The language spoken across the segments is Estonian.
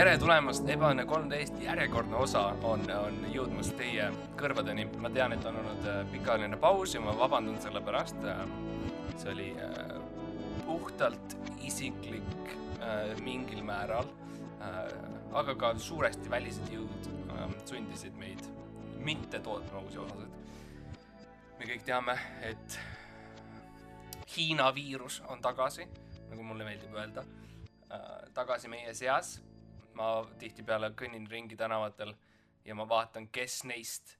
tere tulemast, Ebaõnne kolmteist järjekordne osa on, on jõudmas teie kõrvadeni. ma tean, et on olnud äh, pikaajaline paus ja ma vabandan selle pärast. see oli äh, puhtalt isiklik äh, mingil määral, aga ka suuresti välised jõud sundisid meid mitte tootma uusi osasid. me kõik teame, et Hiina viirus on tagasi, nagu mulle meeldib öelda, tagasi meie seas ma tihtipeale kõnnin ringi tänavatel ja ma vaatan, kes neist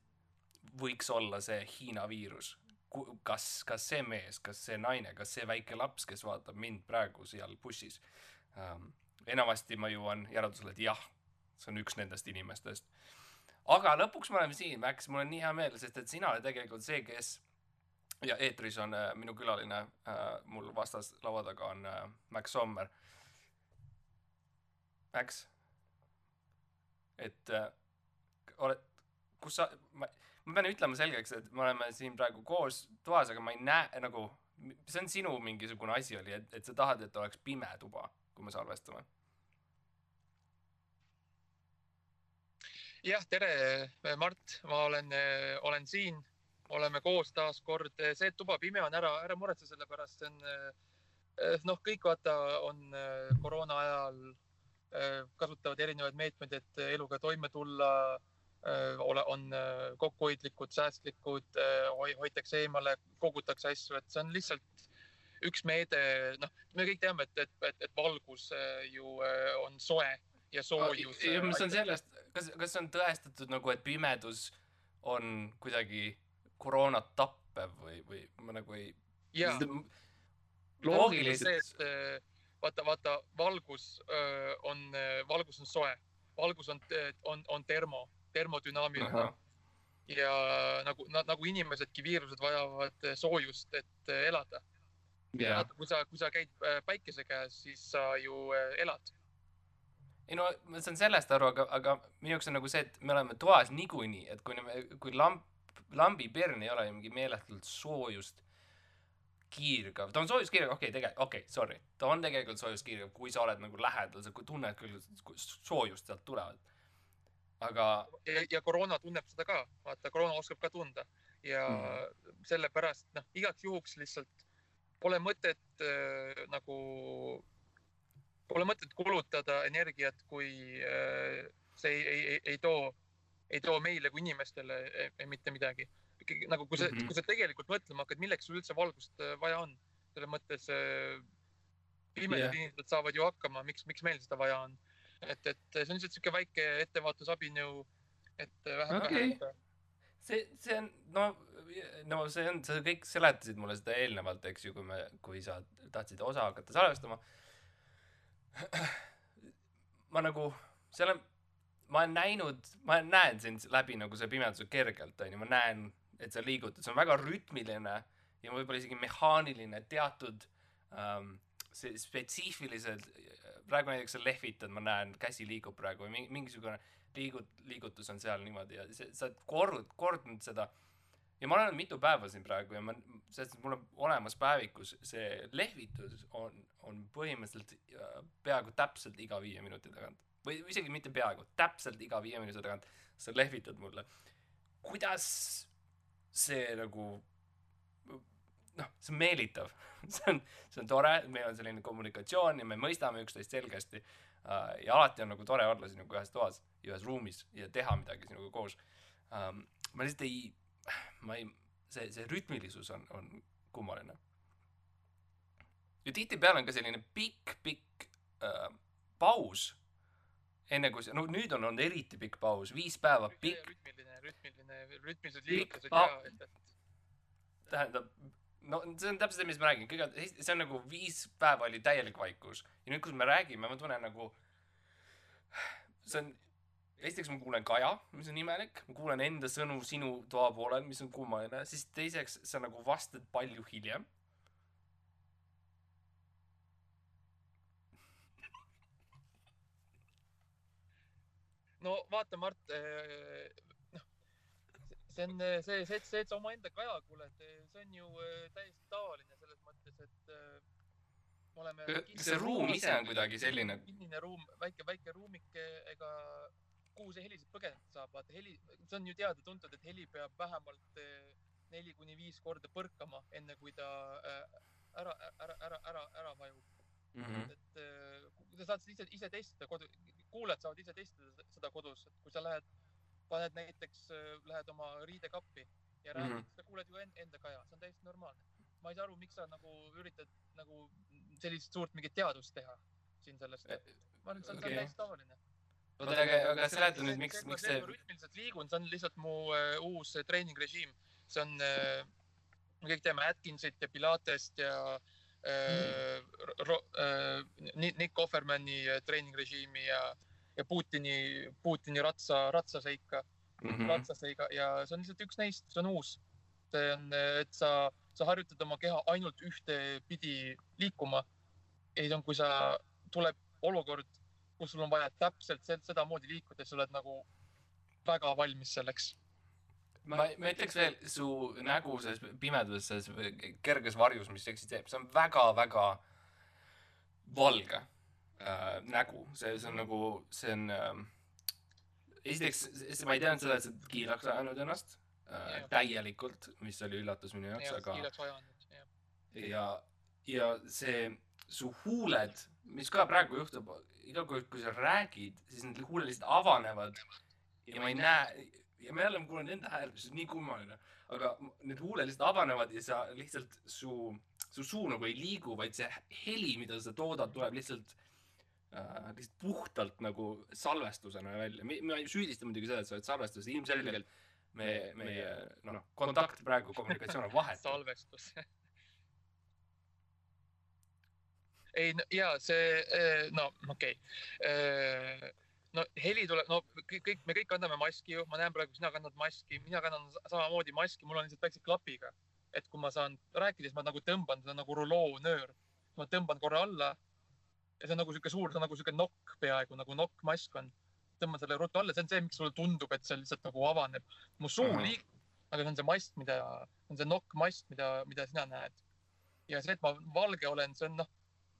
võiks olla see Hiina viirus. kas, kas see mees, kas see naine, kas see väike laps, kes vaatab mind praegu seal bussis ähm,. enamasti ma jõuan järeldusele, et jah, see on üks nendest inimestest. aga lõpuks me oleme siin, Max, mul on nii hea meel, sest et sina oled tegelikult see, kes ja eetris on äh, minu külaline äh,, mul vastas laua taga on äh, Max Sommer. Max et äh, oled, kus sa, ma, ma pean ütlema selgeks, et me oleme siin praegu koos toas, aga ma ei näe nagu, see on sinu mingisugune asi oli, et, et sa tahad, et oleks pime tuba, kui me salvestame. jah, tere, Mart, ma olen, olen siin, oleme koos taas kord, see, et tuba pime on, ära, ära muretse selle pärast, see on noh, kõik vaata on koroona ajal Äh, kasutavad erinevaid meetmeid, et eluga toime tulla, äh, ole, on äh, kokkuhoidlikud, säästlikud, hoitakse eemale, kogutakse asju, et see on lihtsalt üks meede, noh, me kõik teame, et, et, et, et valgus ju on soe ja soojus. ja mis on sellest, kas, kas on tõestatud nagu, et pimedus on kuidagi koroonat tappev või, või ma nagu ei. jaa, loogiliselt vaata, vaata, valgus öö, on, valgus on soe, valgus on, on, on termo, termodünaamiline. ja nagu, nagu inimesedki, viirused vajavad soojust, et elada. Yeah. kui sa, kui sa käid päikese käes, siis sa ju elad. ei no ma saan sellest aru, aga, aga minu jaoks on nagu see, et me oleme toas niikuinii, et kui me, kui lamp, lambipirn ei ole mingi meeletult soojust kiirgav, ta on soojuskiirgav, okei okay,, tegelikult, okei okay,, sorry, ta on tegelikult soojuskiirgav, kui sa oled nagu lähedal, sa tunned küll soojust sealt tulevad. aga. ja, koroona tunneb seda ka, vaata, koroona oskab ka tunda ja mm. sellepärast noh, igaks juhuks lihtsalt pole mõtet äh, nagu, pole mõtet kulutada energiat, kui äh, see ei, ei, ei, ei too, ei too meile kui inimestele eh, mitte midagi ikkagi nagu, kui sa mm, -hmm. kui sa tegelikult mõtlema hakkad, milleks sul üldse valgust äh, vaja on, selles mõttes äh, pimedad yeah. inimesed saavad ju hakkama, miks, miks meil seda vaja on. et, et see on lihtsalt sihuke väike ettevaatusabinõu, et äh, vähem okay. vähendada see, see on, no, no see on, sa kõik seletasid mulle seda eelnevalt, eks ju, kui me, kui sa tahtsid osa hakata salvestama. ma nagu, seal on, ma olen näinud, ma näen sind läbi nagu see pimeduse kergelt, onju, ma näen et sa liigutad, see on väga rütmiline ja võib-olla isegi mehaaniline teatud ähm, see spetsiifilised, praegu näiteks sa lehvitad, ma näen, käsi liigub praegu või mingisugune liigut-, liigutus on seal niimoodi ja see, sa oled kord-, kordanud seda. ja ma olen mitu päeva siin praegu ja ma, sest mul on olemas päevikus see lehvitus on, on põhimõtteliselt äh, peaaegu täpselt iga viie minuti tagant. või isegi mitte peaaegu, täpselt iga viie minuti tagant sa lehvitad mulle. kuidas see nagu noh, see on meelitav see on, see on tore, meil on selline kommunikatsioon ja me mõistame üksteist selgesti uh,. ja alati on nagu tore olla sinuga ühes toas, ühes ruumis ja teha midagi sinuga koos um,. ma lihtsalt ei, ma ei, see, see rütmilisus on, on kummaline. ja tihtipeale on ka selline pikk-pikk uh, paus enne kui see, no nüüd on olnud eriti pikk paus, viis päeva pikk. rütmiline, rütmiline, rütmilised liigutused ja et, et. tähendab, no see on täpselt see, mis ma räägin, kõigepealt see on nagu viis päeva oli täielik vaikus ja nüüd, kus me räägime, ma tunnen nagu, see on, esiteks ma kuulen Kaja, mis on imelik, ma kuulen enda sõnu sinu toa poolel, mis on kummaline, siis teiseks sa nagu vastad palju hiljem no vaata, Mart, eh, noh, see on see, see, see, et sa omaenda kaja kuuled, see on ju eh, täiesti tavaline selles mõttes, et eh, oleme. see ruum ise on kuidagi selline. kinnine ruum, väike, väike ruumike kuhu see heli siis põgeneda saab, vaata heli, see on ju teada-tuntud, et heli peab vähemalt eh, neli kuni viis korda põrkama, enne kui ta ära, ära, ära, ära, ära vajub. Mhm. et äh, sa saad ise, ise testida kodu, kuulajad saavad ise testida se- seda kodus, et kui sa lähed, paned näiteks, lähed oma riidekappi ja räägid mm. -hmm. sa kuuled ju en- enda kaja, see on täiesti normaalne. ma ei saa aru, miks sa nagu üritad nagu sellist suurt mingit teadust teha siin sellest. ma arvan, et see on okay. täiesti tavaline. oota, aga, aga seleta nüüd, miks, miks see rütmiliselt liigun, see on lihtsalt mu äh, uus äh, treeningrežiim. see on äh,, me kõik teame Atkinsit ja Pilatest ja äh, ro- äh, Ni- Nick Offermani äh, treeningrežiimi ja, ja Putini, Putini ratsa, ratsaseika, Mhm. ratsaseiga ja see on lihtsalt üks neist, see on uus. see on, et sa, sa harjutad oma keha ainult ühtepidi liikuma. ja siis on, kui sa, tuleb olukord, kus sul on vaja täpselt sed- sedamoodi liikuda, sa oled nagu väga valmis selleks. ma, ma ütleks veel, su nägu selles pimeduses, selles kerges varjus, mis eksisteerib, see on väga-väga valge äh, nägu, see, see on nagu, see on äh, esiteks, ma ei teadnud seda, et sa oled kiilaks ajanud ennast äh, täielikult, mis oli üllatus minu jaoks, aga kiileks ajanud, jah. ja, ja see, su huuled, mis ka praegu juhtub, iga kord, kui sa räägid, siis need huuled lihtsalt avanevad. Ja ma ei näe ja ma jälle kuulen enda häält, mis on nii kummaline, aga need huuled lihtsalt avanevad ja sa lihtsalt su, su suu nagu ei liigu, vaid see heli, mida sa toodad, tuleb lihtsalt äh, lihtsalt puhtalt nagu salvestusena välja. ma ei süüdista muidugi seda, et sa oled salvestuses, ilmselgelt me, meie noh, kontakt praegu, kommunikatsioon on vahetu. salvestus. ei, ja see, no okei okay.. No heli tuleb, no kõik, me kõik kanname maski ju, ma näen praegu, sina kannad maski, mina kannan sa- samamoodi maski, mul on lihtsalt väikse klapiga. et kui ma saan rääkida, siis ma nagu tõmban seda nagu ruloonöör, ma tõmban korra alla. ja see on nagu sihuke suur, see on nagu sihuke nokk peaaegu nagu nokkmask on. tõmban selle ruttu alla, see on see, miks sulle tundub, et see lihtsalt nagu avaneb. mu suu liigub, aga see on see mast, mida, on see nokkmast, mida, mida sina näed. ja see, et ma valge olen, see on noh,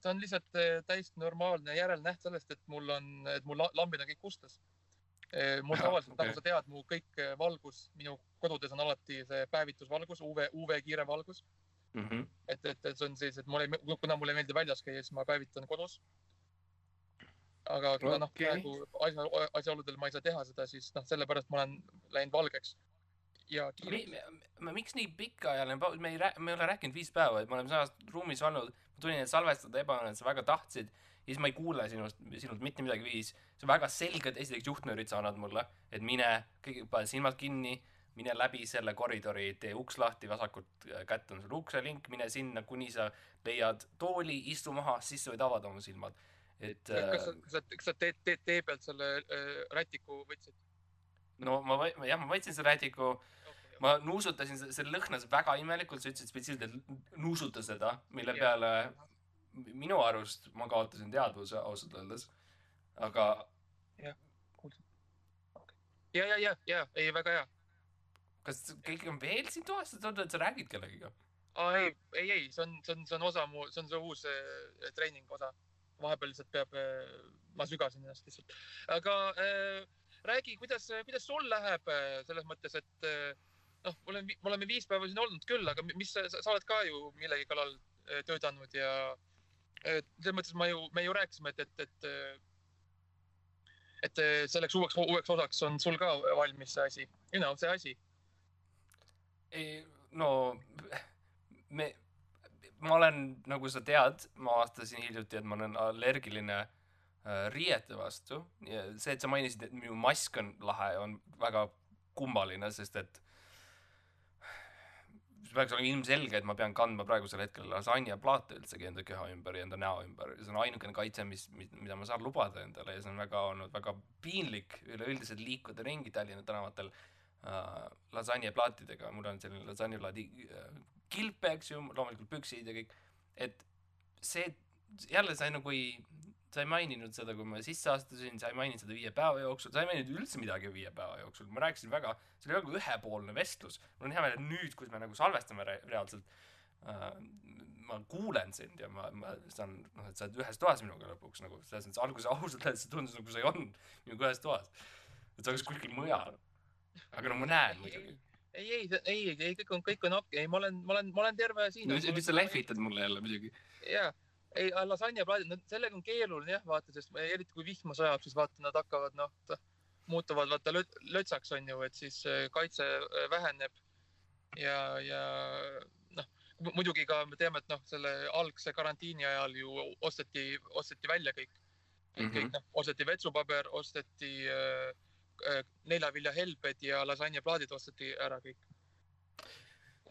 see on lihtsalt eh, täiesti normaalne järelnäht sellest, et mul on, et mul la- lambid on kõik mustas. mul Ahah, tavaliselt, nagu sa tead, mu kõik eh, valgus minu kodudes on alati see päevitusvalgus, UV, UV kiire valgus. Mhm. et, et, et see on siis, et mulle, kuna mulle ei meeldi väljas käia, siis ma päevitan kodus. aga kuna noh, Okei. praegu asja, asjaoludel ma ei saa teha seda, siis noh, sellepärast ma olen läinud valgeks. Ja mi, miks nii pikaajaline paus, me ei rää-, me ei ole rääkinud viis päeva, et me oleme samas ruumis olnud, ma tulin, et salvestada ebaõnne, et sa väga tahtsid ja siis ma ei kuule sinust, sinult mitte midagi viis. sa väga selgelt esiteks juhtnöörid sa annad mulle, et mine, kõige, pane silmad kinni, mine läbi selle koridori, tee uks lahti, vasakult äh, kätt on sul ukselink, mine sinna, kuni sa leiad tooli, istu maha, siis sa võid avada oma silmad. et kas sa äh,, kas sa, kas sa teed, teed tee pealt selle äh, rätiku võtsid no ma, jah, ma võtsin selle rätiku? Ma nuusutasin, see lõhnas väga imelikult, sa ütlesid spetsiaalselt, et nuusuta seda, mille Jah. peale minu arust ma kaotasin teadvuse ausalt öeldes. aga ja, ja, ja, ja ei, väga hea. kas keegi on veel siin toas, tunned, et sa räägid kellegiga? ei, ei, ei, see on, see on, see on osa mu, see on see uus äh, treening osa. vahepeal lihtsalt peab äh,, ma sügasin ennast lihtsalt. aga äh, räägi, kuidas, kuidas sul läheb äh, selles mõttes, et äh, noh, oleme, me oleme viis päeva siin olnud küll, aga mi- mis sa, sa oled ka ju millegi kallal äh, töötanud ja äh, selles mõttes ma ju, me ju rääkisime, et, et, et äh, et selleks uueks, uueks osaks on sul ka valmis see asi, know, see asi. no me, ma olen, nagu sa tead, ma avastasin hiljuti, et ma olen allergiline riiete vastu see, et sa mainisid, et minu mask on lahe, on väga kummaline, sest et see peaks olema ilmselge, et ma pean kandma praegusel hetkel lasanjaplaate üldsegi enda keha ümber ja enda näo ümber. See on ainukene kaitse, mis, mida ma saan lubada endale ja see on väga olnud väga piinlik üleüldiselt liikuda ringi Tallinna tänavatel äh, lasanjeplaatidega, mul on selline lasanjeplaadi äh, kilp, eks ju, loomulikult püksid ja kõik, et see jälle sa nagu ei, sa ei maininud seda, kui ma sisse astusin, sa ei maininud seda viie päeva jooksul, sa ei maininud üldse midagi viie päeva jooksul, ma rääkisin väga, see oli väga ühepoolne vestlus, mul on hea meel, et nüüd, kus me nagu salvestame re reaalselt äh,, ma kuulen sind ja ma, ma saan, noh, et sa oled ühes toas minuga lõpuks nagu selles mõttes alguses ausalt öeldes see tundus nagu sa ei olnud minuga ühes toas et see oleks kuskil mujal. aga no ma näen muidugi. ei, ei, ei, ei, kõik on, kõik on okei, ei, ma olen, ma olen, ma olen terve siin. nüüd sa lehvitad mulle jälle muidugi. jaa, ei, lasanjaplaadid, sellega on keeruline jah, vaata, sest eriti kui vihma sajab, siis vaata, nad hakkavad, noh, muutuvad vaata löt- lötsaks on ju, et siis äh, kaitse äh, väheneb ja, ja noh, muidugi ka me teame, et noh, selle algse karantiini ajal ju osteti, osteti välja kõik mm. -hmm. kõik Mhm. noh, osteti vetsupaber, osteti äh, äh, neljaviljahelbed ja lasanjaplaadid osteti ära kõik.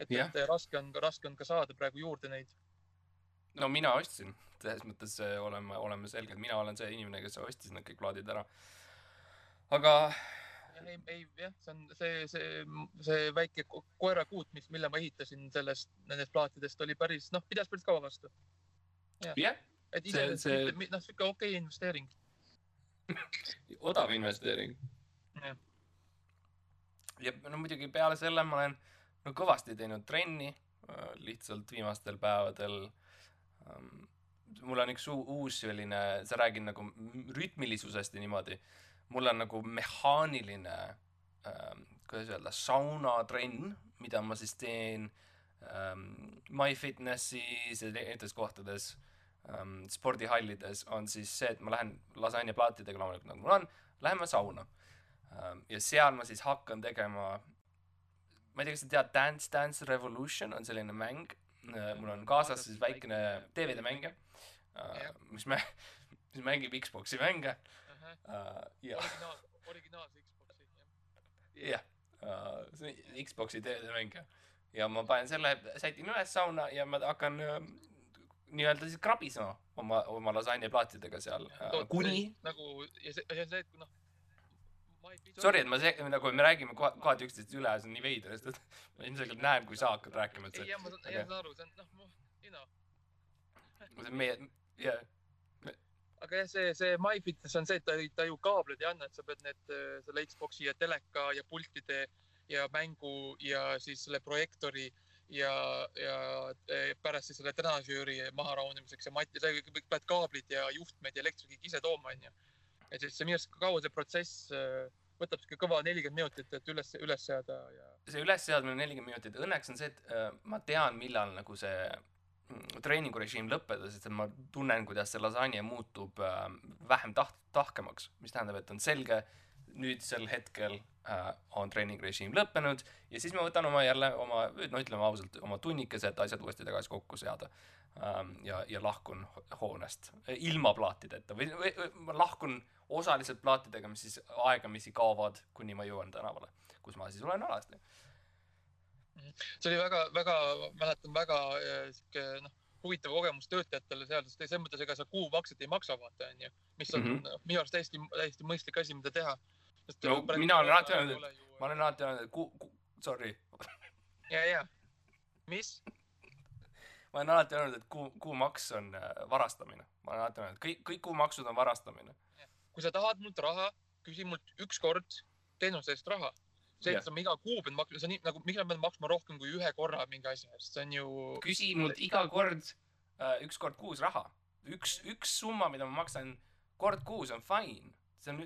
et, et raske on, raske on ka saada praegu juurde neid. No mina ostsin, selles mõttes äh, oleme, oleme selged, mina olen see inimene, kes ostis need kõik plaadid ära. aga ei, ei jah, see on see, see, see väike ko- koerakuut, mis, mille ma ehitasin sellest, nendest plaatidest oli päris, noh, pidas päris kaua vastu. jah, et see..., noh, sihuke okei investeering. odav investeering. Jah. ja no muidugi peale selle ma olen no kõvasti teinud trenni äh, lihtsalt viimastel päevadel. Mul on üks uu- uus selline, sa räägid nagu rütmilisusest ja niimoodi. mul on nagu mehaaniline ähm,, kuidas öelda, saunatrenn, mida ma siis teen ähm, MyFitnessis ja nendes kohtades ähm, spordihallides on siis see, et ma lähen lasanjaplaatidega loomulikult nagu mul on, läheme sauna ähm,. ja seal ma siis hakkan tegema, ma ei tea, kas sa tead Dance Dance Revolution on selline mäng mul on kaasas siis väikene DVD mängija äh, mis mä-, mis mängib Xbox'i mänge äh, ja originaal, originaalse Xbox'i, jah. jah uh,, see on Xbox'i DVD mängija ja ma panen selle, sätin üles sauna ja ma hakkan uh, nii-öelda siis krabisema oma, oma lasanjaplaatidega seal uh, kuni, nagu ja see, on see, et noh. sorry, et ma see, nagu me räägime koha- kohati üksteisest üle, see on nii veider, sest et ma ilmselgelt näen, kui sa hakkad rääkima, et ei, jah, ma saan, aga- jah, saan aru, see on, noh, you know. see on meie, jah, aga jah, see, see MyFitness on see, et ta, ta ju kaableid ei anna, et sa pead need äh, selle Xbox'i ja teleka ja pultide ja mängu ja siis selle projektori ja, ja äh, pärast siis selle trenažööri maha rahunemiseks ja mati, sa kõik pead kaablid ja juhtmed ja elektri kõik ise tooma, onju. et siis see minu arust kaua see protsess äh, võtab sihuke kõva nelikümmend minutit, et üles, üles seada ja see ülesseadmine nelikümmend minutit, õnneks on see, et äh, ma tean, millal nagu see mm, treeningurežiim lõppeda, sest et ma tunnen, kuidas see lasanje muutub äh, vähem taht-, tahkemaks, mis tähendab, et on selge, nüüdsel hetkel äh, on treeningrežiim lõppenud ja siis ma võtan oma jälle oma, no ütleme ausalt, oma tunnikese, et asjad uuesti tagasi kokku seada ähm,. ja, ja lahkun ho- hoonest äh, ilma plaatideta või, või, või ma lahkun osaliselt plaatidega, mis siis aegamisi kaovad, kuni ma jõuan tänavale, kus ma siis olen alasti. see oli väga, väga, mäletan väga äh, sihuke noh, huvitav kogemus töötajatele seal, sest selles mõttes, ega sa kuumakset ei maksa, vaata onju, mis on mm. -hmm. minu arust täiesti, täiesti mõistlik asi, mida teha. No mina olen alati öelnud, ma olen alati öelnud, et ku-, ku-, sorry, ja, ja, mis? ma olen alati öelnud, et kuu, kuumaks on äh, varastamine. ma olen alati öelnud, et kõik, kõik kuumaksud on varastamine. kui sa tahad mult raha, küsi mult ükskord teenuse eest raha. see, et sa iga kuu pead maksma, see on nii nagu, miks ma pean maksma rohkem kui ühe korra mingi asja eest, see on ju. küsi mult iga kord äh, üks kord kuus raha. üks, üks summa, mida ma maksan kord kuus on fine. see on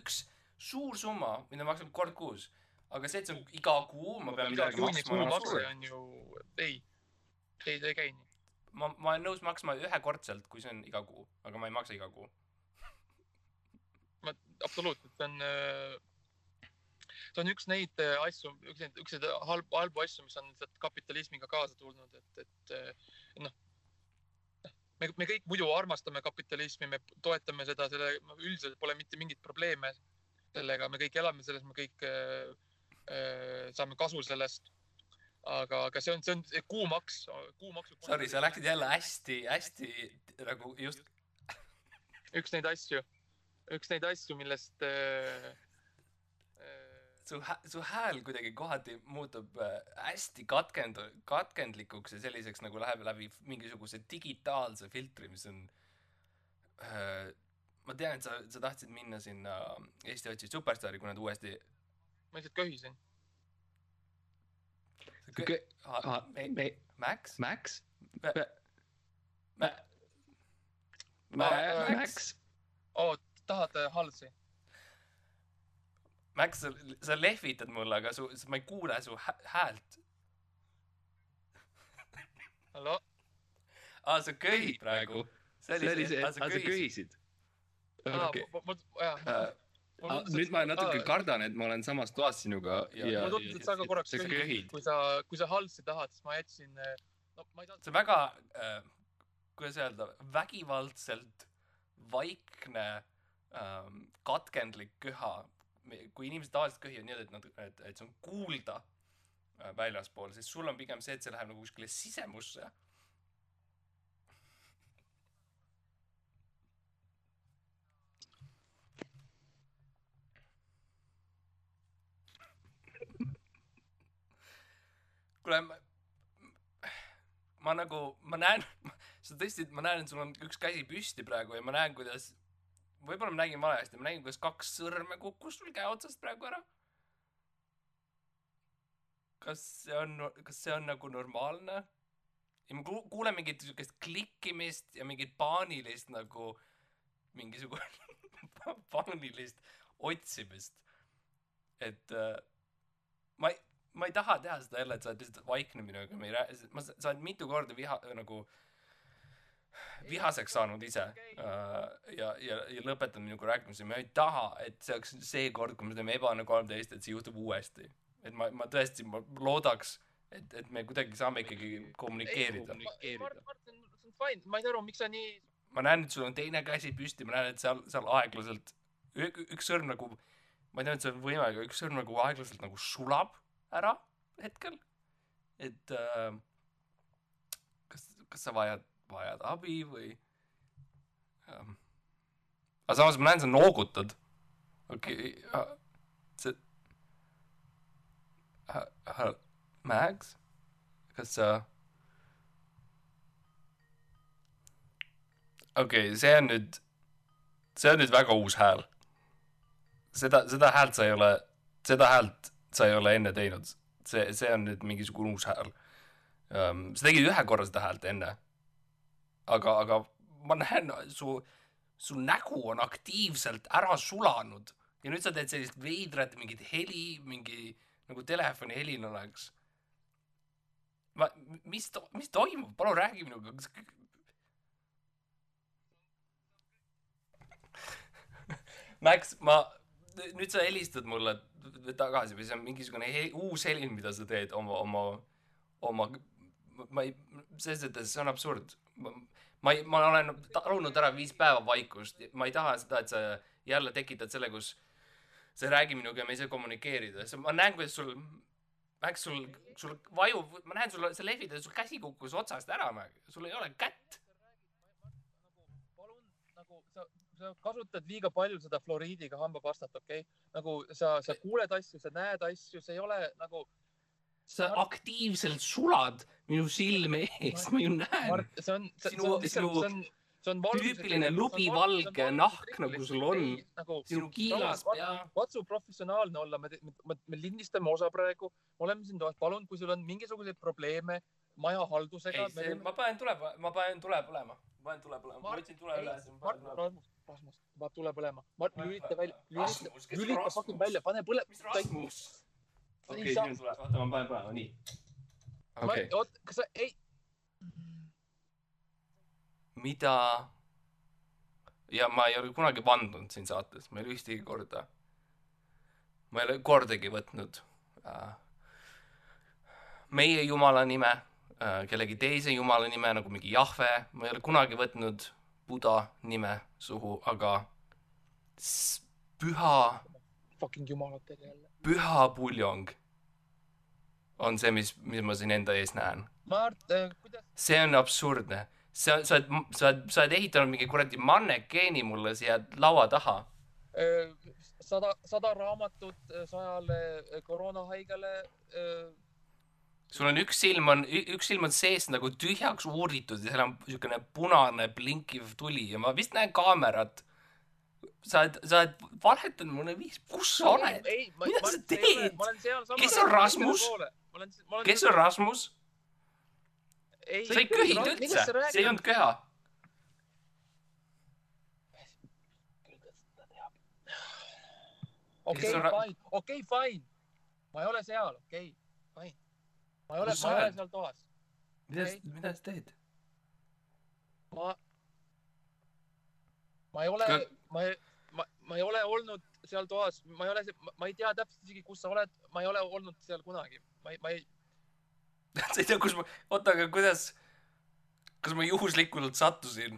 üks suur summa, mida ma maksan kord kuus. aga see, et see on iga kuu, ma pean midagi maksma, on kuumakse on ju, ei, ei, ta ei käi nii. ma, ma olen nõus maksma ühekordselt, kui see on iga kuu, aga ma ei maksa iga kuu. ma absoluutselt, see on, see on üks neid äh, asju, üks neid, üks neid halbu, halbu asju, mis on lihtsalt kapitalismiga kaasa tulnud, et, et äh, noh, me, me kõik muidu armastame kapitalismi, me toetame seda, selle üldiselt pole mitte mingit probleeme sellega, me kõik elame selles, me kõik äh, äh, saame kasu sellest. aga, aga see on, see on see kuumaks, kuumaksu. Sorry, sa läksid jälle hästi, hästi nagu just üks neid asju, üks neid asju, millest äh, äh, su su hääl kuidagi kohati muutub äh, hästi katkend-, katkendlikuks ja selliseks nagu läheb läbi mingisuguse digitaalse filtri, mis on äh, ma tean, et sa, sa tahtsid minna sinna Eesti otsib superstaari, kui nad uuesti ma lihtsalt köhisin. Kõ- ah, me, me, Max? Max, Max? Oo, tahad äh, halsi? Max, sa, sa lehvitad mulle, aga su, ma ei kuule su hä- häält. hallo, aa, sa köhid praegu. see oli see, aa sa köhisid. okei. nüüd ma natuke kardan, et ma olen samas toas sinuga ja, Ja- mulle tundus, et sa ka korraks köhid kui sa, kui sa halsi tahad, siis ma jätsin, no ma ei taha. see väga äh,, kuidas öelda, vägivaldselt vaikne ähm, katkendlik köha. kui inimesed tavaliselt köhivad nii, et nad, et, et see on kuulda äh, väljaspool, siis sul on pigem see, et see läheb nagu kuskile sisemusse. kuule, ma, ma nagu, ma näen, sa tõesti, ma näen, et sul on üks käsi püsti praegu ja ma näen, kuidas, võib-olla ma nägin valesti, ma nägin, kuidas kaks sõrme kukkus sul käe otsast praegu ära. kas see on, kas see on nagu normaalne? ja ma ku- kuulen mingit siukest klikkimist ja mingit paanilist nagu, mingisugune paanilist otsimist. et äh, ma ei, ma ei taha teha seda jälle, et sa oled lihtsalt vaikne minuga, me ei räägi, ma, sa oled mitu korda viha, nagu vihaseks saanud ise äh, ja, ja, ja lõpetanud minuga rääkimise, ma ei taha, et see oleks see kord, kui me teeme Ebane kolmteist, et see juhtub uuesti. et ma, ma tõesti, ma loodaks, et, et me kuidagi saame ikkagi kommunikeerida. ma ei saa aru, miks sa nii, ma näen, et sul on teine käsi püsti, ma näen, et seal, seal aeglaselt üks sõrm nagu, ma ei tea, et see on võimalik, aga üks sõrm nagu aeglaselt nagu sulab ära hetkel. et äh, kas, kas sa vajad, vajad abi või ähm.? aga samas ma näen, sa noogutad. okei okay,, see äh,, Max, kas sa okei okay,, see on nüüd, see on nüüd väga uus hääl. seda, seda häält sa ei ole, seda häält sa ei ole enne teinud. see, see on nüüd mingisugune uus hääl um,. sa tegid ühe korra seda häält enne. aga, aga ma näen su, su nägu on aktiivselt ära sulanud ja nüüd sa teed sellist veidrat mingit heli, mingi nagu telefoni helin oleks. ma, mis, mis toimub, palun räägi minuga. Max, ma, nüüd sa helistad mulle tagasi või see on mingisugune he uus helin, mida sa teed oma, oma, oma, ma ei, selles mõttes see on absurd. ma ei, ma olen talunud ära viis päeva vaikust, ma ei taha seda, et sa jälle tekitad selle, kus sa ei räägi minuga ja me ei saa kommunikeerida, ma näen, kuidas sul, Max, sul, sul vajub, ma näen sul, sa lehvitad, sul käsi kukkus otsast ära, sul ei ole kätt. palun nagu sa, kasutad liiga palju seda fluoriidiga hambapastat, okei okay?? nagu sa, sa kuuled asju, sa näed asju, see ei ole nagu, sa aktiivselt sulad minu silme ees, ma ju näen. Mart, see on, see on see on, see on tüüpiline see on lubivalge val- see on nahk, nagu sul on. Ei, nagu sinu kiilas pea. katsu professionaalne olla, me, me, me lindistame osa praegu, oleme siin toas, palun, kui sul on mingisuguseid probleeme maja haldusega ei, see, ma panen tule, ma panen tule põlema. ma panen tule põlema, ma võtsin tule üles. Mart, Rasmus, Rasmus, paneb tule põlema. Mart, lülita välja, lülita, on lülita fucking välja, pane põle-. mis Rasmus? Ei okei, saa- siin tuleb, oota, ma panen põlema, nii. okei, oot, kas sa, ei, mida? ja ma ei ole kunagi vandunud siin saates, ma ei ole ühtegi korda, ma ei ole kordagi võtnud äh, meie jumala nime äh,, kellegi teise jumala nime nagu mingi Jahve, ma ei ole kunagi võtnud Buda nime suhu, aga püha, fucking jumalatele jälle. püha puljong on see, mis, mis ma siin enda ees näen. Mart, kuidas, see on absurdne. sa, sa oled, sa oled, sa oled ehitanud mingi kuradi mannekeeni mulle siia laua taha. sada, sada raamatut äh, sajale äh, koroonahaigele. Sul on üks silm on, üks silm on sees nagu tühjaks uuritud ja seal on niisugune punane blinkiv tuli ja ma vist näen kaamerat. sa oled, sa oled valetanud mulle viis, kus sa oled? Mida sa teed?. Kes on Rasmus? kes on Rasmus? ei, sa ei köhinud üldse, see ei olnud köha. okei, fine, okei, fine. ma ei ole seal, okei okay,, fine. Ma ei ole, ma ei ole seal toas. mida mida sa teed? ma, ma ei ole Ska..., ma ei, ma, ma ei ole olnud seal toas, ma ei ole, ma ei tea täpselt isegi, kus sa oled, ma ei ole olnud seal kunagi, ma ei, ma ei sa ei tea, kus ma, oota, aga kuidas, kas ma juhuslikult sattusin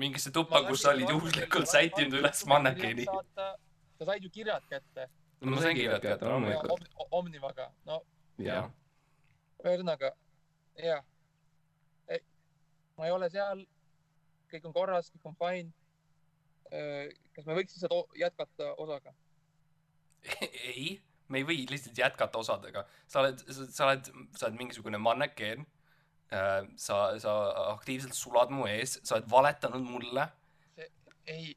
mingisse tuppa, kus sa olid juhuslikult sättinud üles mannekeeni? sa said ju kirjad kätte. no ma sain kirjad kätte, loomulikult. Omnivaga, no. jah. Ühesõnaga, jah. ma ei ole seal, kõik on korras, kõik on fine. kas me võiks lihtsalt jätkata osaga? ei me ei või lihtsalt jätkata osadega. sa oled, sa oled, sa oled mingisugune mannekeen. Äh, sa, sa aktiivselt sulad mu ees, sa oled valetanud mulle. ei.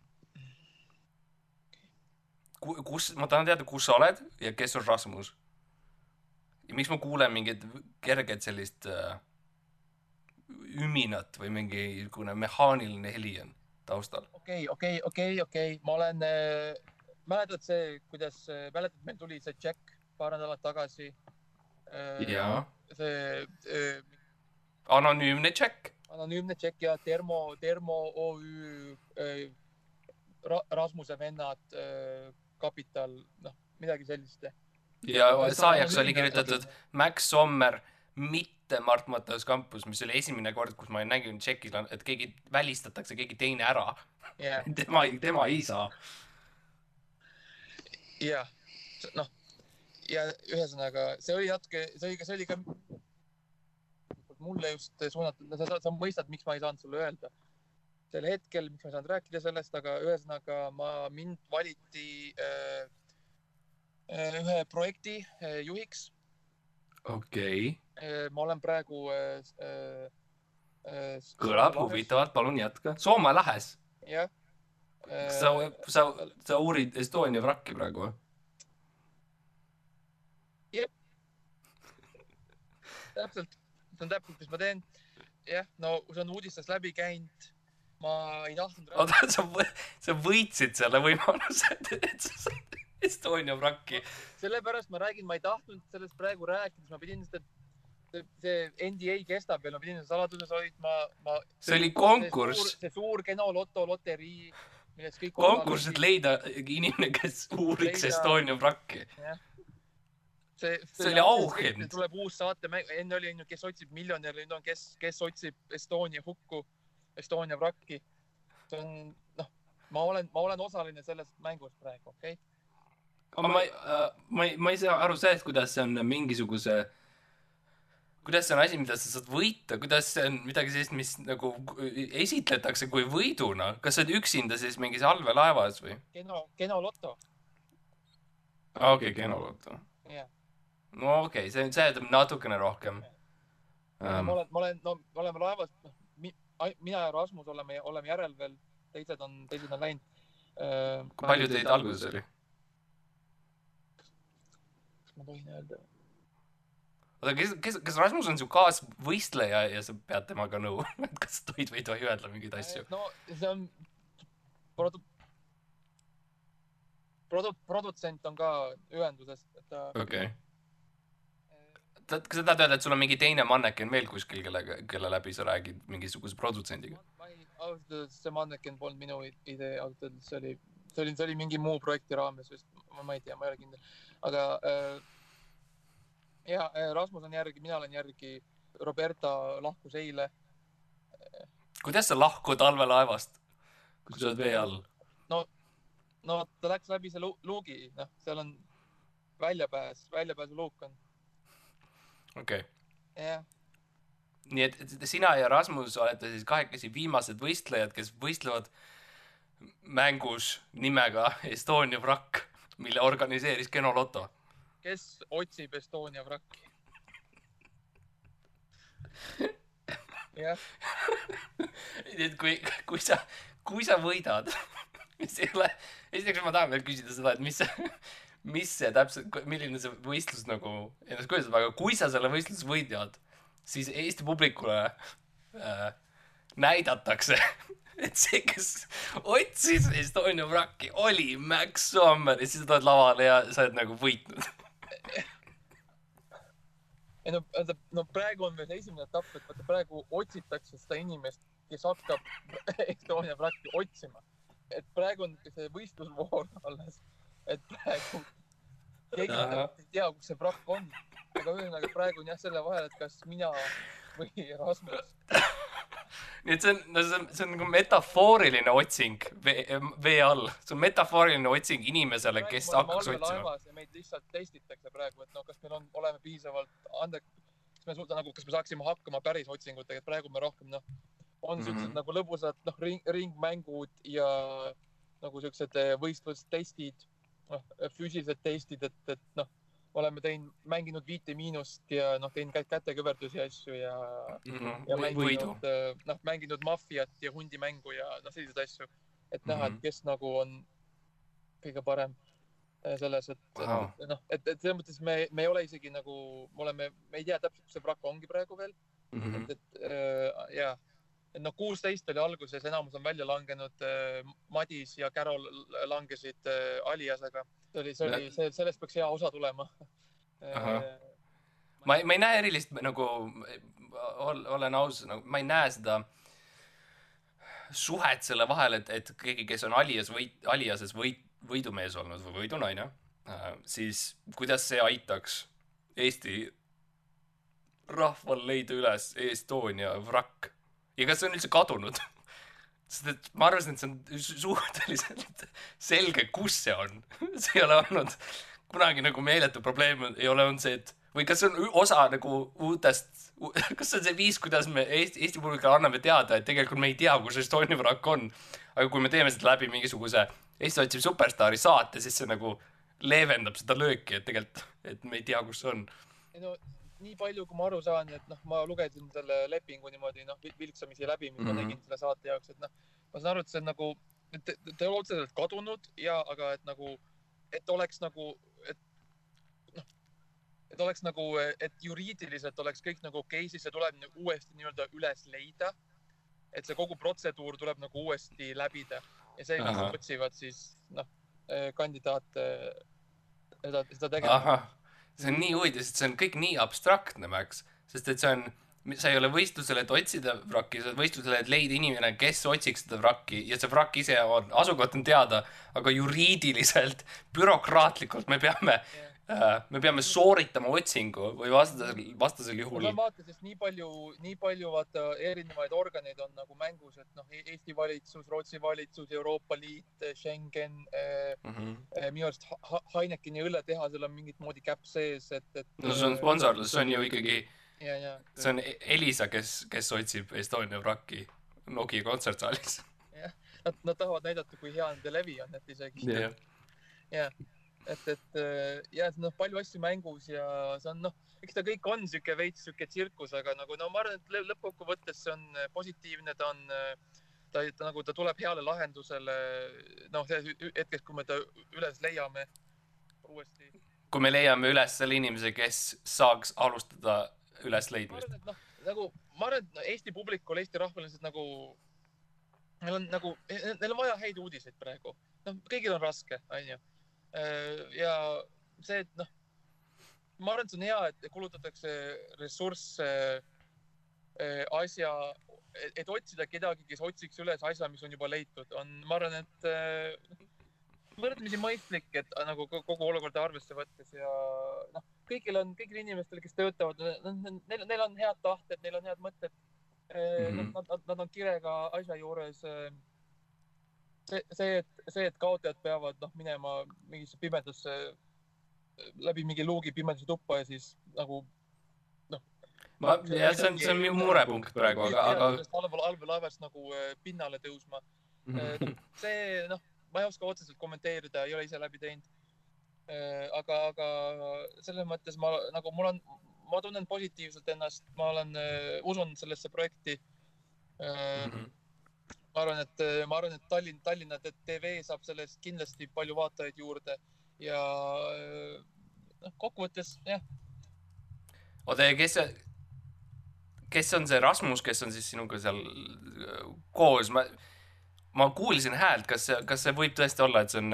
kus, ma tahan teada, kus sa oled ja kes on Rasmus. Ja miks ma kuulen mingit kerget sellist äh, üminat või mingisugune mehaaniline heli on taustal. okei okay,, okei okay,, okei okay,, okei, ma olen äh mäletad see, kuidas, mäletad, meil tuli see tšekk paar nädalat tagasi? Äh, jaa. see äh,. anonüümne tšekk. anonüümne tšekk ja Termo, Termo OÜ äh, Ra, Rasmuse vennad äh,, kapital, noh, midagi sellist. Ja saajaks oli kirjutatud Max Sommer, mitte Mart Matteus Kampus, mis oli esimene kord, kus ma nägin tšekil, et keegi välistatakse, keegi teine ära. Yeah. tema, tema ei saa. Jah, noh ja ühesõnaga see oli natuke, see oli, see oli ka mulle just suunatud, sa, sa mõistad, miks ma ei saanud sulle öelda. Sel hetkel, miks ma ei saanud rääkida sellest, aga ühesõnaga ma, mind valiti äh ühe projekti äh, juhiks. okei okay. äh,. ma olen praegu kõlab huvitavalt, palun jätka. Soome lahes? jah sa, sa, sa uurid Estonia vrakki praegu või? jep. täpselt, see on täpselt, mis ma teen. jah, no see on uudistest läbi käinud. ma ei tahtnud. oota, sa, sa võitsid selle võimaluse, et sa said Estonia vrakki. sellepärast ma räägin, ma ei tahtnud sellest praegu rääkida, ma pidin seda see NDA kestab veel, ma pidin seda saladuses hoidma, ma. see oli konkurss. see suur Geno loto loterii millest kõik konkurss, et leida inimene, kes uuriks leida... Estonia vrakki. see, see oli auhind. tuleb uus saatemäng, enne oli onju, kes otsib miljonäri, nüüd on kes, kes otsib Estonia hukku, Estonia vrakki. see on, noh, ma olen, ma olen osaline selles mängus praegu, okei okay?. Aga ma, äh, ma ei, ma ei saa aru sellest, kuidas see on mingisuguse kuidas see on asi, mida sa saad võita, kuidas see on midagi sellist, mis nagu esitletakse kui võiduna, kas sa oled üksinda siis mingis allveelaevas või? Geno, Geno Loto. okei okay,, Geno Loto. jah. no okei okay,, see, ütleb natukene rohkem. Um, ma olen, ma olen, no me oleme laevas, noh, mina ja Rasmus oleme, oleme järel veel, teised on, teised on läinud uh,. kui palju teid alguses oli? Kas ma tohin öelda? oota, kes, kes, kas Rasmus on su kaasvõistleja ja sa pead temaga nõu et kas tohid või ei tohi öelda mingeid asju? no see on produ-, produ-, produtsent on ka ühendusest, et ta. okei okay. Äh, kas sa tahad öelda, et sul on mingi teine manneken veel kuskil, kellega, kelle läbi sa räägid mingisuguse produtsendiga? ma ei, ausalt öeldes see manneken polnud minu idee, ausalt öeldes see oli, see oli, see oli mingi muu projekti raames vist, ma ei tea, ma ei ole kindel, aga äh, ja äh, Rasmus on järgi, mina olen järgi. Roberta lahkus eile. kuidas sa lahkud allveelaevast, kui sa oled vee all? no, no ta läks läbi selle luugi, noh, seal on väljapääs, väljapääsuluuk on. okei okay.. jah nii et, et sina ja Rasmus olete siis kahekesi viimased võistlejad, kes võistlevad mängus nimega Estonia vrakk, mille organiseeris Geno Loto kes otsib Estonia vrakki? jah. et kui, kui sa, kui sa võidad, mis ei ole, esiteks ma tahan veel küsida seda, et mis see, mis see täpselt, milline see võistlus nagu endast kujutab, aga kui sa selle võistluse võidad, siis Eesti publikule äh, näidatakse et see, kes otsis Estonia vrakki, oli Max Sommer ja siis sa tuled lavale ja sa oled nagu võitnud. ei no, no praegu on veel esimene etapp, et vaata praegu otsitakse seda inimest, kes hakkab Estonia vrakki otsima. et praegu on see võistlusvoor alles, et praegu keegi ei tea, kus see vrakk on. aga ühesõnaga praegu on jah selle vahel, et kas mina või Rasmus nii et see on, no see on, see on nagu metafooriline otsing vee, vee all. see on metafooriline otsing inimesele, kes hakkaks otsima. meid lihtsalt testitakse praegu, et noh, kas meil on, oleme piisavalt andekad, kas me suudame nagu, kas me saaksime hakkama päris otsingutega, et praegu me rohkem noh, on mm -hmm. siuksed nagu lõbusad noh ring, ringmängud ja nagu siuksed eh, võistlustestid, noh füüsilised testid, et, et noh oleme teinud, mänginud Viite Miinust ja noh, teinud kätekõverdusi asju ja mm, -hmm. ja mänginud, äh, noh, mänginud maffiat ja hundimängu ja noh, selliseid asju. et näha mm, -hmm. et mhm. kes nagu on kõige parem äh, selles, et wow. noh, et, et selles mõttes me, me ei ole isegi nagu, me oleme, me ei tea täpselt, kus see vrakk ongi praegu veel mm. -hmm. et, et äh, ja et noh, kuusteist oli alguses, enamus on välja langenud äh,. Madis ja Carol langesid äh, Aliasega. see oli, see oli, see, sellest peaks hea osa tulema äh,. ma ei, ma ei näe erilist nagu, olen aus, nagu ma ei näe seda suhet selle vahel, et, et keegi, kes on Alias võit, Aliases võit, võidumees olnud või võidunaine siis kuidas see aitaks Eesti rahval leida üles Estonia vrakk ja kas see on üldse kadunud sest et ma arvasin, et see on suhteliselt selge, kus see on see ei ole olnud kunagi nagu meeletu probleem ei ole olnud see, et või kas see on osa nagu uutest, kas see on see viis, kuidas me Eesti, Eesti publikule anname teada, et tegelikult me ei tea, kus Estonia vrakk on. aga kui me teeme seda läbi mingisuguse Eesti otsib superstaari saate, siis see nagu leevendab seda lööki, et tegelikult, et me ei tea, kus see on. no nii palju, kui ma aru saan, et noh, ma lugesin selle lepingu niimoodi noh, vilksamisi läbi, mis mm -hmm. ma tegin selle saate jaoks, et noh, ma saan aru, et see on nagu, et ta ei ole otseselt kadunud ja, aga et nagu, et oleks nagu, et noh, et oleks nagu, et juriidiliselt oleks kõik nagu okei okay,, siis see tuleb nagu uuesti nii-öelda üles leida. et see kogu protseduur tuleb nagu uuesti läbida ja see, kes otsivad siis noh, kandidaate seda, seda tegema see on nii huvitav, sest see on kõik nii abstraktne, Max, sest et see on, sa ei ole võistlusel, et otsida vrakki, sa oled võistlusel, et leida inimene, kes otsiks seda vrakki ja see vrakk ise on, asukoht on teada, aga juriidiliselt, bürokraatlikult me peame yeah me peame sooritama otsingu või vastasel, vastasel juhul. vaata, sest nii palju, nii palju vaata erinevaid organeid on nagu mängus, et noh, Eesti valitsus, Rootsi valitsus, Euroopa Liit, Schengen mm, -hmm. eh, minu arust Heinekeni õlletehasel on mingit moodi käpp sees, et, et. no see on sponsorlus, see on ju ikkagi. see on Elisa, kes, kes otsib Estonia vrakki Nokia kontsertsaalis. nad, nad tahavad näidata, kui hea nende levi on, et isegi. jah yeah et, et äh, ja et noh, palju asju mängus ja see on noh, eks ta kõik on sihuke veits sihuke tsirkus, aga nagu no ma arvan, et lõppkokkuvõttes see on äh, positiivne, ta on, äh, ta, ta nagu ta tuleb heale lahendusele. noh, hetkest, kui me ta üles leiame uuesti. kui me leiame üles selle inimese, kes saaks alustada ülesleidmist. noh, nagu ma arvan, et Eesti publikul, Eesti rahval lihtsalt nagu, neil on nagu, neil on vaja häid uudiseid praegu. noh, kõigil on raske, onju ja see, et noh, ma arvan, et see on hea, et kulutatakse ressursse äh, asja, et otsida kedagi, kes otsiks üles asja, mis on juba leitud, on, ma arvan, et äh, võrdlemisi mõistlik, et nagu kogu olukorda arvesse võttes ja noh, kõigil on, kõigil inimestel, kes töötavad, neil, neil on head tahted, neil on head mõtted mm. -hmm. Nad, nad, nad on kirega asja juures see, see, et, see, et kaotajad peavad noh, minema mingisse pimedasse, läbi mingi luugi pimedasse tuppa ja siis nagu noh. ma, jah, see on, see on minu murepunkt praegu, aga, aga. allveol, allveolaevast nagu äh, pinnale tõusma mm. -hmm. see, noh, ma ei oska otseselt kommenteerida, ei ole ise läbi teinud. Äh, aga, aga selles mõttes ma nagu mul on, ma tunnen positiivselt ennast, ma olen, usun sellesse projekti mm. -hmm ma arvan, et äh, ma arvan, et Tallinn, Tallinna TV saab sellest kindlasti palju vaatajaid juurde ja äh, noh, kokkuvõttes jah. oota, ja kes kes on see Rasmus, kes on siis sinuga seal äh, koos, ma, ma kuulsin häält, kas kas see võib tõesti olla, et see on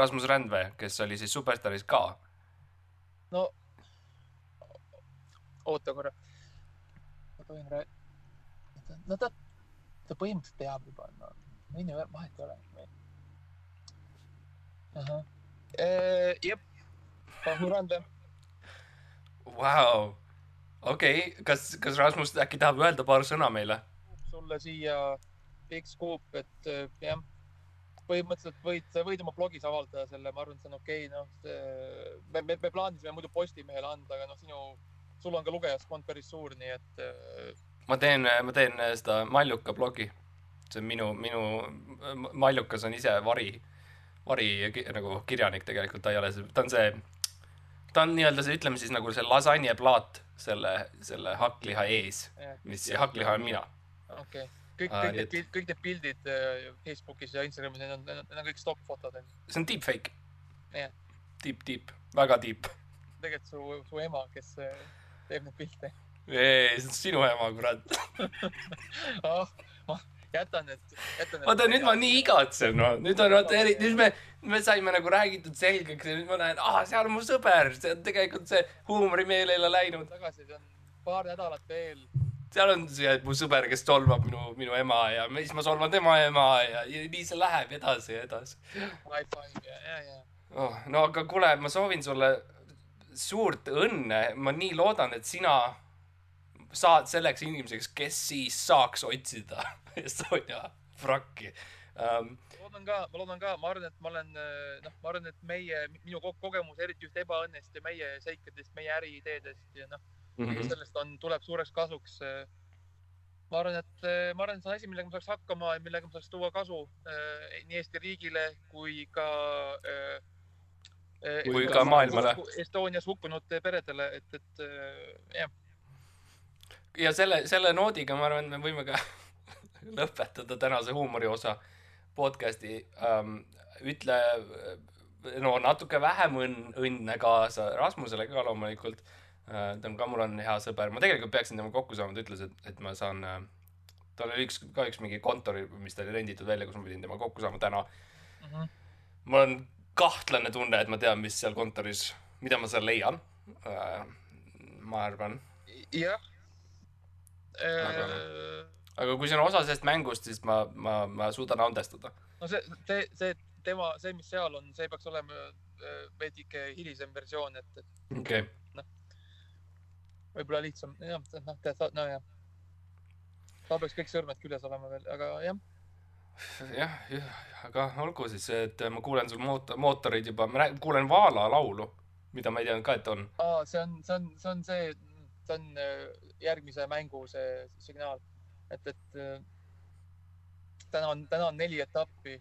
Rasmus Rändvee, kes oli siis Superstaaris ka? no oota korra. ma tohin rääkida. no ta, ta põhimõtteliselt teab juba, no võin ju, vahet ei ole. ahah, jep, Rasmus Rändvee. Vau, okei, kas, kas Rasmus äkki tahab öelda paar sõna meile? sulle siia Big Scoop, et äh, jah, põhimõtteliselt võid, sa võid oma blogis avaldada selle, ma arvan, et see on okei okay,, noh. me, me, me plaanisime muidu Postimehele anda, aga noh, sinu, sul on ka lugejaskond päris suur, nii et. Äh, ma teen, ma teen seda Malluka blogi. see on minu, minu, Mallukas on ise vari, vari nagu kirjanik tegelikult, ta ei ole, ta on see, ta on nii-öelda see, ütleme siis nagu see lasanjeplaat selle, selle hakkliha ees, mis hakkliha on mina. okei okay kõik, kõik need pild, kõik need pildid äh, Facebookis ja Instagramis, need on, need on kõik stopp-fotod. see on deepfake. jah. Deep, deep, väga deep. tegelikult su, su ema, kes äh, teeb neid pilte. Ei, see on sinu ema, kurat ah, ma jätan need, jätan need. vaata nüüd ma nii igatsen, no nüüd on vaata eri, nüüd me, me saime nagu räägitud selgeks ja nüüd ma näen, aa, seal on mu sõber, see on tegelikult see huumorimeel ei ole läinud. tagasi, see on paar nädalat veel seal on see mu sõber, kes solvab minu, minu ema ja siis ma solvan tema ema ja, ja nii see läheb edasi ja edasi. Wi-Fi ja, ja, ja. oh,. no aga kuule, ma soovin sulle suurt õnne, ma nii loodan, et sina saad selleks inimeseks, kes siis saaks otsida Estonia vrakki um,. ma loodan ka, ma loodan ka, ma arvan, et ma olen, noh, ma arvan, et meie, minu kogemus, eriti just ebaõnnest ja meie seikadest, meie äriideedest ja noh mm -hmm. sellest on, tuleb suureks kasuks. Eh, ma arvan, et eh, ma arvan, et see on asi, millega ma saaks hakkama ja millega ma saaks tuua kasu eh, nii Eesti riigile kui ka kui ka maailmale. Estonias hukkunud peredele, et, et jah. Ja selle, selle noodiga ma arvan, et me võime ka lõpetada tänase huumori osa podcast'i ähm,. ütle no natuke vähem õnn, õnne kaasa Rasmusele ka loomulikult Äh, ta on ka, mul on hea sõber, ma tegelikult peaksin temaga kokku saama, ta ütles, et, et ma saan äh,, tal oli üks, ka üks mingi kontori, mis ta oli renditud välja, kus ma pidin temaga kokku saama täna mm. -hmm. mul on kahtlane tunne, et ma tean, mis seal kontoris, mida ma seal leian äh,. ma arvan. jah. Aga, äh, aga kui see on osa sellest mängust, siis ma, ma, ma suudan andestada. no see, see, see tema, see, mis seal on, see peaks olema äh, veidike hilisem versioon, et, et. okei okay võib-olla lihtsam, jah, noh, tead, nojah. tal peaks kõik sõrmed küljes olema veel, aga jah. jah, jah, aga olgu siis, et ma kuulen sul moot-, mootoreid juba, ma kuulen Vaala laulu, mida ma ei teadnud ka, et on. aa, see on, see on, see on see, see on äh, järgmise mängu see signaal, et, et äh, täna on, täna on neli etappi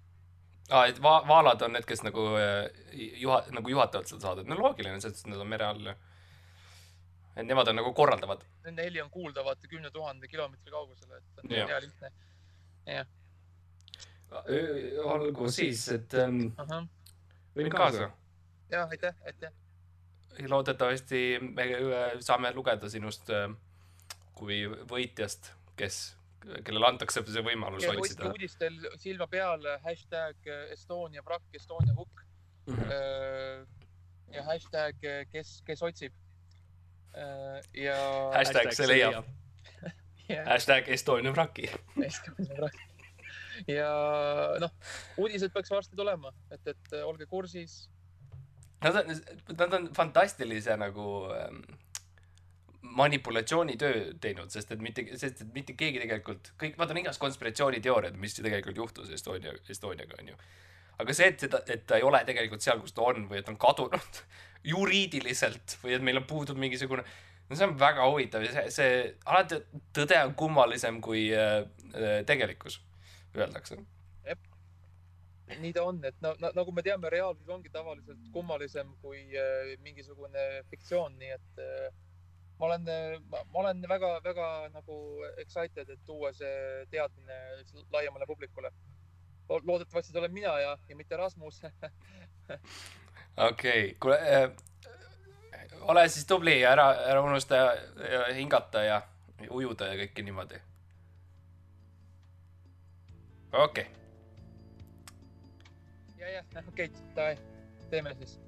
aa, et va-, vaalad on need, kes nagu äh, juha-, nagu juhatavad seda saadet, no loogiline, sest nad on mere all et nemad on nagu korraldavad. Nende heli on kuulda vaata kümne tuhande kilomeetri kaugusele, et on ja. hea lihtne. jah. olgu siis, et ähm, võin kaasa. ja aitäh, aitäh. Loodetavasti me äh, saame lugeda sinust äh, kui võitjast, kes, kellele antakse see võimalus ja, otsida. uudistel silma peal hashtag Estonia vrakk, Estonia hukk mm. -hmm. ja hashtag, kes, kes otsib Äh, ja. hashtag see leiab yeah.. hashtag Estonia vraki Estonia vraki. ja noh, uudised peaks varsti tulema, et, et äh, olge kursis. Nad on, nad on fantastilise nagu ähm, manipulatsioonitöö teinud, sest et mitte, sest et mitte keegi tegelikult, kõik, vaata on igas konspiratsiooniteooriad, mis tegelikult juhtus Estonia, Estoniaga onju. aga see, et seda, et ta ei ole tegelikult seal, kus ta on või et on kadunud juriidiliselt või et meil on puudub mingisugune, no see on väga huvitav ja see, see alati tõde on kummalisem kui äh, äh tegelikkus, öeldakse. Nii ta on, et no, nagu me teame, reaalsus ongi tavaliselt kummalisem kui äh, mingisugune fiktsioon, nii et äh, ma olen, ma olen väga-väga nagu excited, et tuua see teadmine laiemale publikule. loodetavasti see olen mina ja, ja mitte Rasmus okei kuule äh,, ole siis tubli ja ära, ära unusta ja, ja hingata ja ujuda ja kõike niimoodi okei okay.. Ja, jah, okei okay,, davai, teeme siis